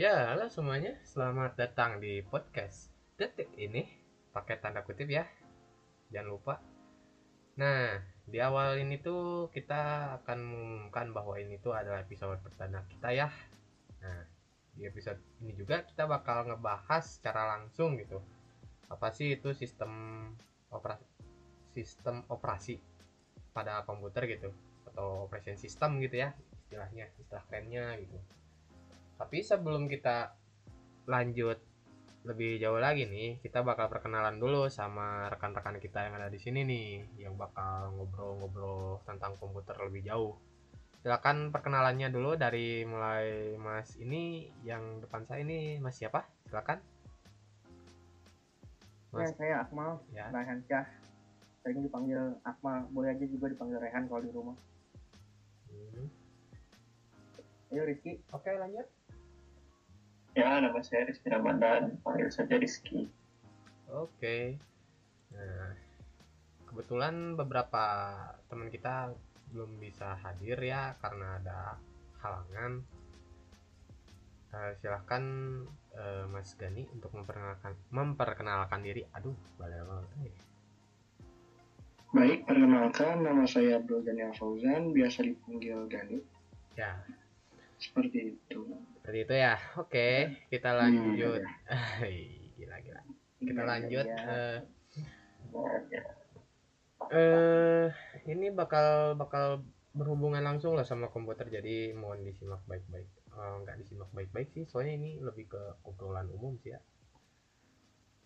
Ya, halo semuanya. Selamat datang di podcast Detik ini. Pakai tanda kutip ya. Jangan lupa. Nah, di awal ini tuh kita akan mengumumkan bahwa ini tuh adalah episode perdana kita ya. Nah, di episode ini juga kita bakal ngebahas secara langsung gitu. Apa sih itu sistem operasi sistem operasi pada komputer gitu atau operation system gitu ya istilahnya istilah kerennya gitu tapi sebelum kita lanjut lebih jauh lagi nih kita bakal perkenalan dulu sama rekan-rekan kita yang ada di sini nih yang bakal ngobrol-ngobrol tentang komputer lebih jauh. Silakan perkenalannya dulu dari mulai mas ini yang depan saya ini mas siapa? Silakan. Ya, saya Akmal, ya. Rehan Syah. Sering dipanggil Akmal, boleh aja juga dipanggil Rehan kalau di rumah. Hmm. Ayo Rizky, oke lanjut Ya, nama saya Rizky Ramadan, panggil saja Rizky. Oke. Nah, kebetulan beberapa teman kita belum bisa hadir ya karena ada halangan. Eh, silahkan eh, Mas Gani untuk memperkenalkan memperkenalkan diri. Aduh, balai banget. Baik, perkenalkan nama saya Abdul Daniel Fauzan, biasa dipanggil Gani. Ya, Seperti itu. Seperti itu ya. Oke, kita lanjut. Hmm, gila gila. Kita Iya, lanjut. iya. eh, ya. eh ini bakal bakal berhubungan langsung lah sama komputer jadi mohon disimak baik-baik Eh, nggak disimak baik-baik sih soalnya ini lebih ke obrolan umum sih ya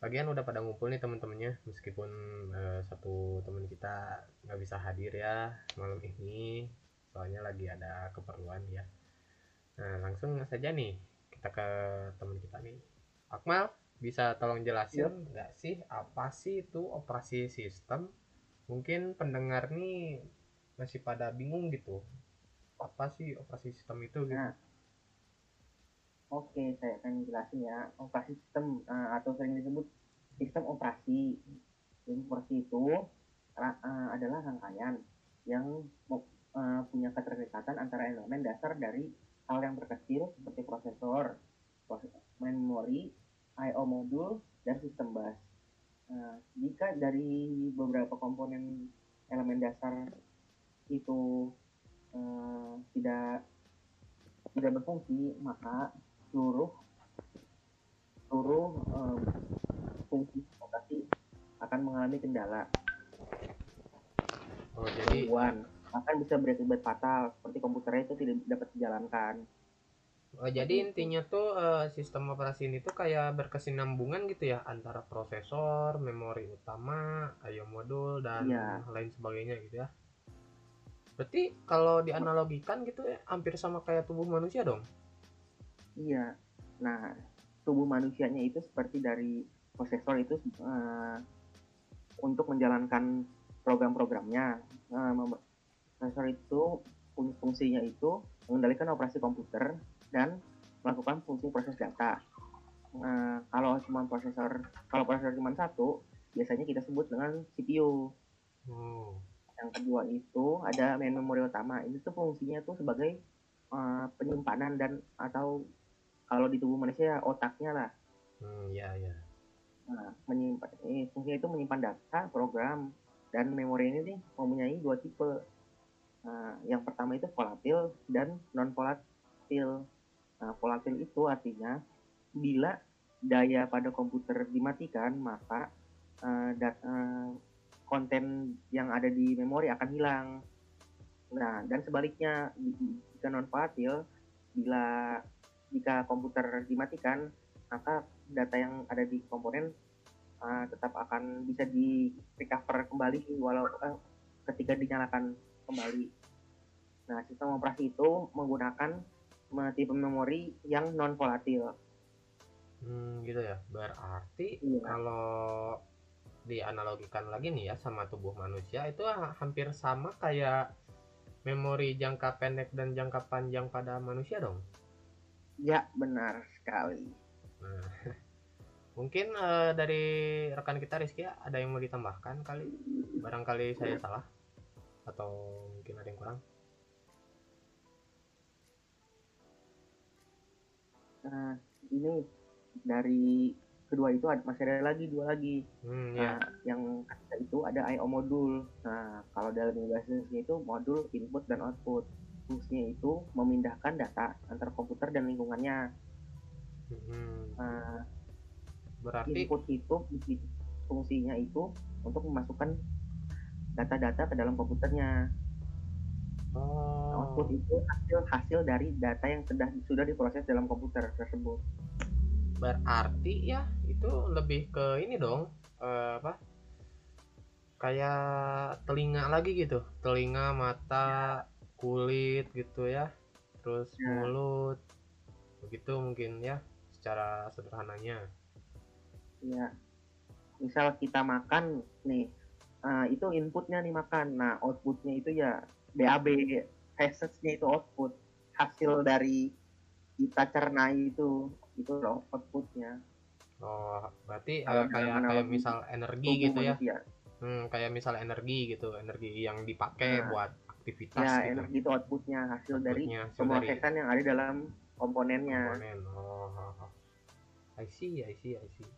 Lagian udah pada ngumpul nih teman-temannya meskipun eh, satu teman kita nggak bisa hadir ya malam ini soalnya lagi ada keperluan ya nah langsung saja nih kita ke teman kita nih. Akmal bisa tolong jelasin nggak sih apa sih itu operasi sistem? Mungkin pendengar nih masih pada bingung gitu apa sih operasi sistem itu gitu? Nah, oke saya akan jelasin ya. Operasi sistem eh, atau sering disebut sistem operasi. Sistem operasi itu eh, adalah rangkaian yang eh, punya keterikatan antara elemen dasar dari hal yang terkecil seperti prosesor, proses- memori, I/O modul, dan sistem bus. Nah, jika dari beberapa komponen elemen dasar itu eh, tidak tidak berfungsi, maka seluruh seluruh eh, fungsi operasi akan mengalami kendala, oh jadi gangguan, bahkan bisa berakibat fatal seperti komputernya itu tidak dapat dijalankan. oh, jadi intinya tuh eh, sistem operasi ini tuh kayak berkesinambungan gitu ya antara prosesor memori utama I/O modul dan Iya. lain sebagainya gitu ya berarti kalau dianalogikan gitu ya hampir sama kayak tubuh manusia dong Iya. Nah, tubuh manusianya itu seperti dari prosesor itu eh, untuk menjalankan program-programnya. Eh, prosesor itu fung- fungsinya itu mengendalikan operasi komputer dan melakukan fungsi proses data. Nah, kalau cuma prosesor, kalau prosesor cuma satu, biasanya kita sebut dengan CPU. oh Yang kedua itu ada main memori utama. Ini tuh fungsinya tuh sebagai eh, penyimpanan dan atau kalau di tubuh manusia otaknya lah. hmm, ya ya Nah, menyimpan eh, fungsinya itu menyimpan data, program dan memori ini nih mempunyai dua tipe. Nah, yang pertama itu volatil dan non volatil. Nah, volatil itu artinya bila daya pada komputer dimatikan maka eh, dat- eh, konten yang ada di memori akan hilang. Nah, dan sebaliknya jika non volatil bila jika komputer dimatikan maka data yang ada di komponen uh, tetap akan bisa di recover kembali walau eh, ketika dinyalakan kembali. Nah, sistem operasi itu menggunakan me- tipe memori yang non volatil. Hmm, gitu ya. Berarti Iya. kalau dianalogikan lagi nih ya sama tubuh manusia itu ha- hampir sama kayak memori jangka pendek dan jangka panjang pada manusia dong. Ya, benar sekali. Nah, mungkin eh, dari rekan kita Rizky ada yang mau ditambahkan kali? Barangkali saya salah atau mungkin ada yang kurang? Nah, ini dari kedua itu ada, masih ada lagi dua lagi. Hmm, ya. Nah, yang ketiga itu ada I/O modul. Nah, kalau dalam bahasa itu modul input dan output. Fungsinya itu memindahkan data antar komputer dan lingkungannya. Hmm, Nah, berarti input itu fungsi- fungsinya itu untuk memasukkan data-data ke dalam komputernya. oh, Output itu hasil hasil dari data yang sudah sudah diproses dalam komputer tersebut. berarti ya itu lebih ke ini dong eh, apa? Kayak telinga lagi gitu. Telinga mata kulit gitu ya. Terus Ya. mulut. Begitu mungkin ya secara sederhananya. Ya, misal kita makan nih, eh, itu inputnya nih makan. Nah, outputnya itu ya BAB, hasesnya itu output, hasil dari kita cerna itu, itu loh outputnya. oh berarti Kalau kayak kayak misal energi gitu ya manusia. hmm, kayak misal energi gitu energi yang dipakai Nah. buat aktivitas Ya, gitu energi itu outputnya, hasil dari Outputnya, dari pemrosesan yang ada dalam komponennya. komponen. Oh, oh, oh. I see, I see, I see.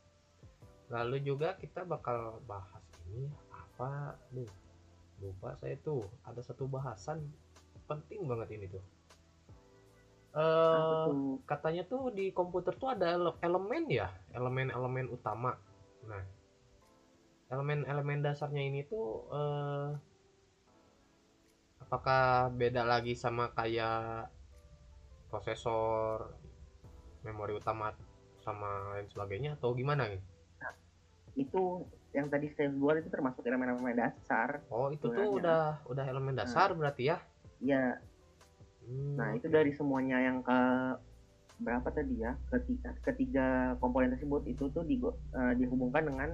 Lalu juga kita bakal bahas ini apa? Duh, lupa saya tuh. Ada satu bahasan penting banget ini tuh. Tuh? katanya tuh di komputer tuh ada ele- elemen ya, elemen-elemen utama. Nah, elemen-elemen dasarnya ini tuh eh, apakah beda lagi sama kayak prosesor, memori utama sama lain sebagainya atau gimana nih? Itu yang tadi saya buat itu termasuk elemen-elemen dasar. Oh, itu tuh Sebenarnya. udah udah elemen dasar berarti ya? Ya, Hmm, Nah, itu oke. dari semuanya yang ke berapa tadi ya? Ketiga, ketiga komponen tersebut itu tuh di, eh, dihubungkan dengan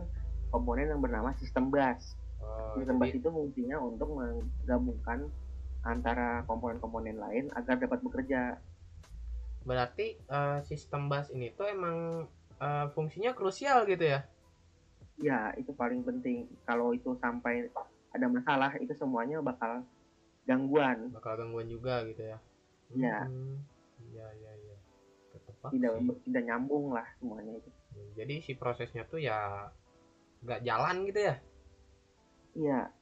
komponen yang bernama sistem bus. Oh, sistem bus jadi- itu fungsinya untuk menggabungkan antara komponen-komponen lain agar dapat bekerja. berarti eh, sistem bus ini tuh emang eh, fungsinya krusial gitu ya? Ya, itu paling penting. Kalau itu sampai ada masalah, itu semuanya bakal gangguan. Bakal gangguan juga gitu ya? Iya. Hmm, Iya, iya, iya. Ketebak Tidak sih. tidak nyambung lah semuanya itu. Jadi si prosesnya tuh ya nggak jalan gitu ya? Iya,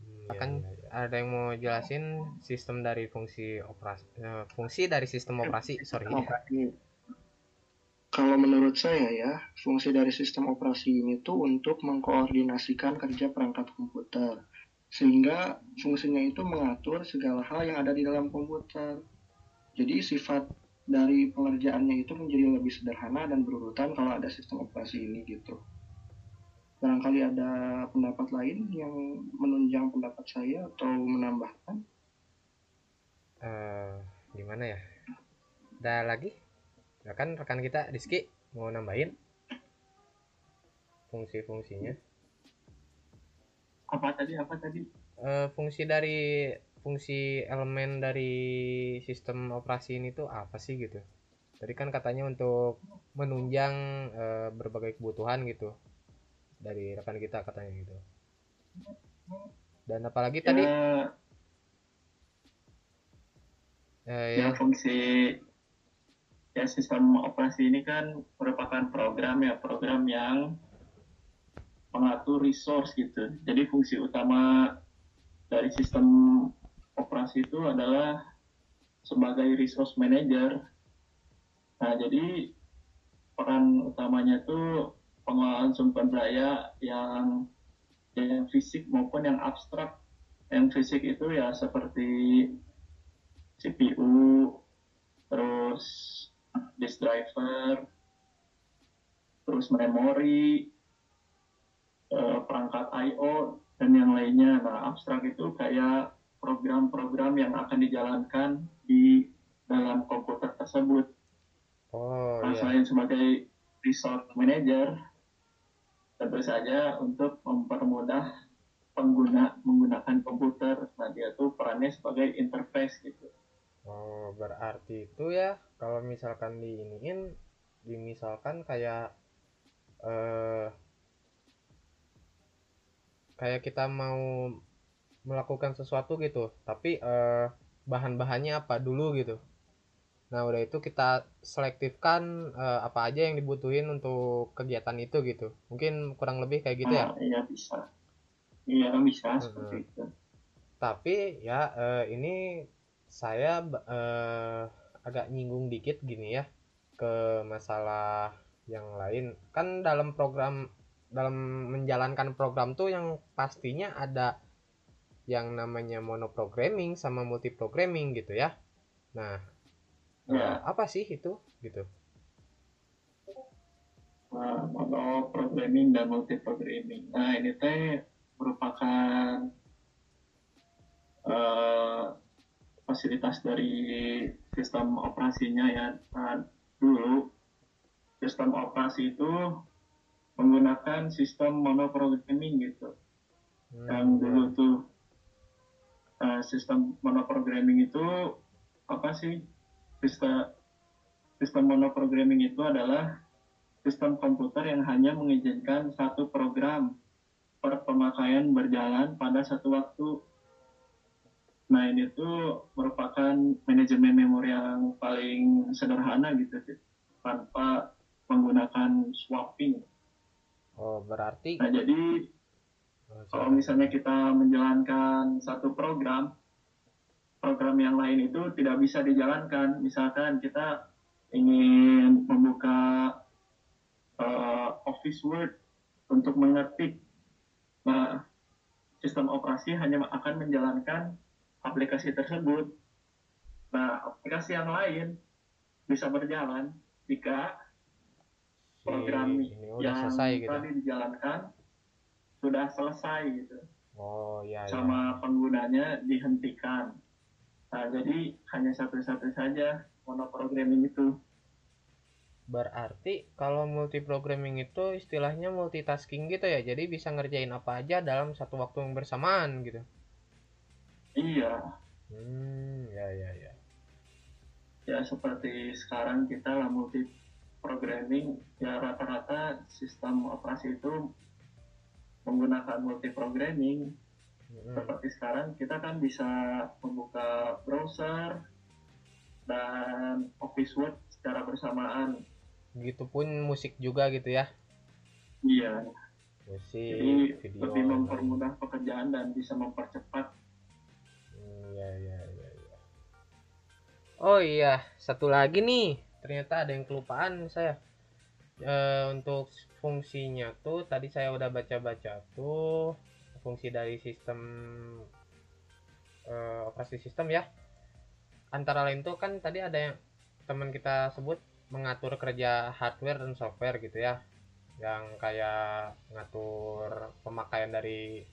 Hmm, kan ada yang mau jelasin sistem dari fungsi operasi eh, fungsi dari sistem operasi sorry sistem operasi. Kalau menurut saya ya, fungsi dari sistem operasi ini tuh untuk mengkoordinasikan kerja perangkat komputer. Sehingga fungsinya itu mengatur segala hal yang ada di dalam komputer. Jadi sifat dari pengerjaannya itu menjadi lebih sederhana dan berurutan kalau ada sistem operasi ini gitu. Barangkali ada pendapat lain yang menunjang pendapat saya atau menambahkan. Eh, gimana ya ada lagi ya kan rekan kita Rizky mau nambahin? Fungsi-fungsinya. Apa tadi? Apa tadi? Eh, fungsi dari fungsi elemen dari sistem operasi ini tuh apa sih gitu? Tadi kan katanya untuk menunjang eh, berbagai kebutuhan gitu. Dari rekan kita katanya gitu. Dan apalagi tadi? Ya, eh, ya. yang fungsi ya sistem operasi ini kan merupakan program ya program yang mengatur resource gitu. Jadi fungsi utama dari sistem operasi itu adalah sebagai resource manager. Nah jadi peran utamanya itu pengelolaan sumber daya yang yang fisik maupun yang abstrak. Yang fisik itu ya seperti CPU, terus disk driver, terus memori, eh, perangkat I/O dan yang lainnya. Nah, abstrak itu kayak program-program yang akan dijalankan di dalam komputer tersebut. oh Nah, iya selain sebagai resource manager, tentu saja untuk mempermudah pengguna menggunakan komputer. Nah, dia tuh perannya sebagai interface gitu. Oh, berarti itu ya kalau misalkan diiniin dimisalkan kayak eh kayak kita mau melakukan sesuatu gitu, tapi eh bahan-bahannya apa dulu gitu. Nah, udah itu kita selektifkan uh, apa aja yang dibutuhin untuk kegiatan itu gitu. Mungkin kurang lebih kayak gitu ya? Ah, iya bisa. Iya bisa hmm. seperti itu. Tapi ya uh, ini saya uh, agak nyinggung dikit gini ya ke masalah yang lain. Kan dalam program dalam menjalankan program tuh yang pastinya ada yang namanya monoprogramming sama multiprogramming gitu ya. Nah, ya. apa sih itu gitu uh, mono programming dan multi programming nah ini teh merupakan uh, fasilitas dari sistem operasinya ya. Nah, dulu sistem operasi itu menggunakan sistem monoprogramming gitu. Hmm, yang dulu tuh uh, sistem monoprogramming itu apa sih? Sistem sistem monoprogramming itu adalah sistem komputer yang hanya mengizinkan satu program per pemakaian berjalan pada satu waktu. Nah ini tuh merupakan manajemen memori yang paling sederhana gitu sih, tanpa menggunakan swapping. Oh berarti? Nah jadi oh, kalau misalnya kita menjalankan satu program, program yang lain itu tidak bisa dijalankan. Misalkan kita ingin membuka uh, Office Word untuk mengetik, nah sistem operasi hanya akan menjalankan aplikasi tersebut. Nah, aplikasi yang lain bisa berjalan jika program yang selesai, gitu. tadi dijalankan sudah selesai gitu. Oh iya. Sama iya. penggunanya dihentikan. Nah, jadi hanya satu-satu saja monoprogramming itu. Berarti kalau multiprogramming itu istilahnya multitasking gitu ya. Jadi bisa ngerjain apa aja dalam satu waktu yang bersamaan gitu. Iya. Hmm, ya ya ya. Ya seperti sekarang kita lah multiprogramming ya rata-rata sistem operasi itu menggunakan multiprogramming Hmm. Seperti sekarang kita kan bisa membuka browser dan Office Word secara bersamaan. Begitupun musik juga gitu ya? Iya. Musik, Jadi video, lebih mempermudah pekerjaan dan bisa mempercepat. Oh iya, satu lagi nih. Ternyata ada yang kelupaan saya. E, untuk fungsinya tuh tadi saya udah baca-baca tuh fungsi dari sistem uh, operasi sistem ya antara lain tuh kan tadi ada yang teman kita sebut mengatur kerja hardware dan software gitu ya yang kayak mengatur pemakaian dari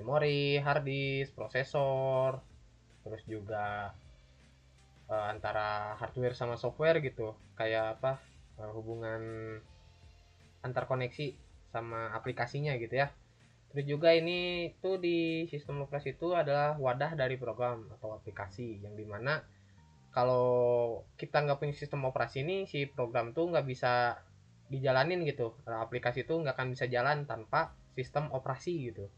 memori, hard disk, prosesor, terus juga uh, antara hardware sama software gitu, kayak apa uh, hubungan antar koneksi sama aplikasinya gitu ya. Terus juga ini tuh di sistem operasi itu adalah wadah dari program atau aplikasi yang di mana kalau kita nggak punya sistem operasi ini si program tuh nggak bisa dijalanin gitu. Aplikasi itu nggak akan bisa jalan tanpa sistem operasi gitu.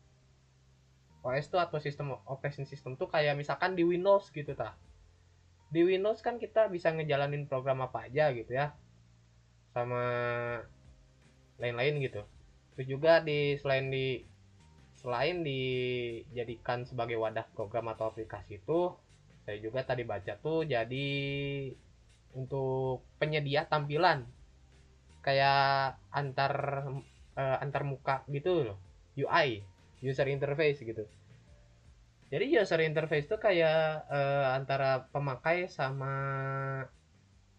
OS tuh atau sistem operation system tuh kayak misalkan di Windows gitu ta di Windows kan kita bisa ngejalanin program apa aja gitu ya. Sama lain-lain gitu. Terus juga di selain di selain dijadikan sebagai wadah program atau aplikasi itu saya juga tadi baca tuh jadi untuk penyedia tampilan. Kayak antar uh, antar muka gitu loh. UI user interface gitu jadi user interface itu kayak uh, antara pemakai sama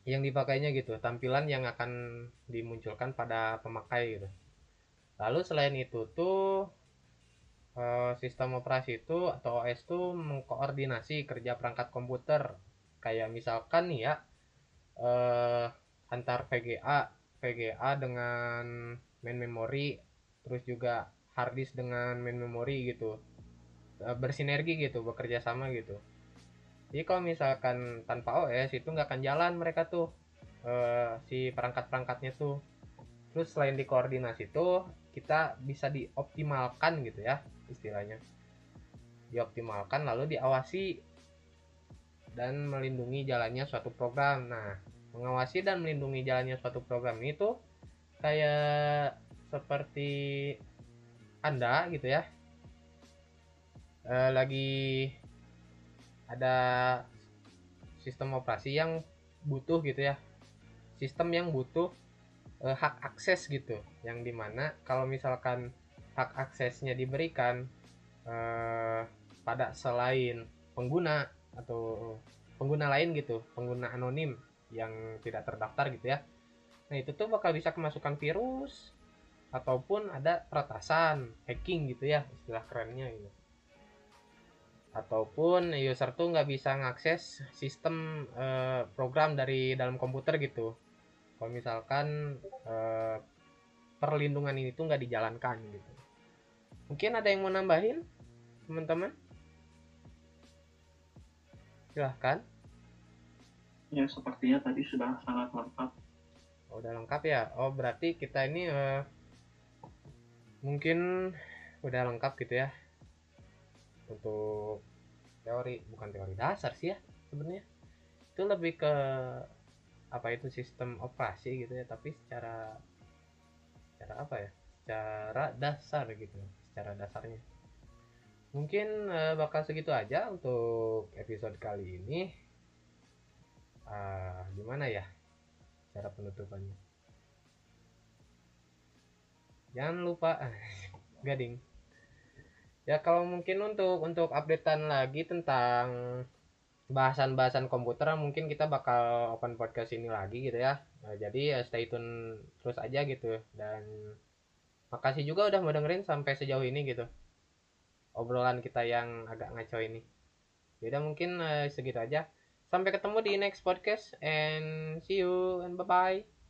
yang dipakainya gitu. Tampilan yang akan dimunculkan pada pemakai gitu. Lalu selain itu tuh Eh, sistem operasi itu atau OS itu mengkoordinasi kerja perangkat komputer. Kayak misalkan nih ya eh, antar VGA VGA dengan main memory terus juga hard disk dengan main memory gitu bersinergi gitu bekerja sama gitu jadi kalau misalkan tanpa OS itu nggak akan jalan mereka tuh eh, si perangkat-perangkatnya tuh terus selain dikoordinasi tuh kita bisa dioptimalkan gitu ya istilahnya dioptimalkan lalu diawasi dan melindungi jalannya suatu program. Nah, mengawasi dan melindungi jalannya suatu program itu kayak seperti Anda gitu ya. E, lagi ada sistem operasi yang butuh gitu ya. Sistem yang butuh e, hak akses gitu. Yang di mana kalau misalkan hak aksesnya diberikan e, pada selain pengguna atau pengguna lain gitu, pengguna anonim yang tidak terdaftar gitu ya. Nah, itu tuh bakal bisa kemasukan virus ataupun ada peretasan, hacking gitu ya istilah kerennya gitu. Ataupun user tuh nggak bisa ngakses sistem eh, program dari dalam komputer gitu. Kalau misalkan eh, perlindungan ini tuh nggak dijalankan gitu. Mungkin ada yang mau nambahin, teman-teman? Silahkan. Ya, sepertinya tadi sudah sangat lengkap. Oh, udah lengkap ya? Oh, berarti kita ini uh, mungkin udah lengkap gitu ya. Untuk teori, bukan teori dasar sih ya sebenarnya. Itu lebih ke apa itu sistem operasi gitu ya, tapi secara secara apa ya? Secara dasar gitu, secara dasarnya. Mungkin uh, bakal segitu aja untuk episode kali ini. Uh, gimana ya cara penutupannya? Jangan lupa gading. Ya kalau mungkin untuk untuk updatean lagi tentang bahasan-bahasan komputer mungkin kita bakal open podcast ini lagi gitu ya. Nah, jadi ya stay tune terus aja gitu dan makasih juga udah mau dengerin sampai sejauh ini gitu obrolan kita yang agak ngaco ini. Yaudah mungkin uh, segitu aja. Sampai ketemu di next podcast and see you and bye bye.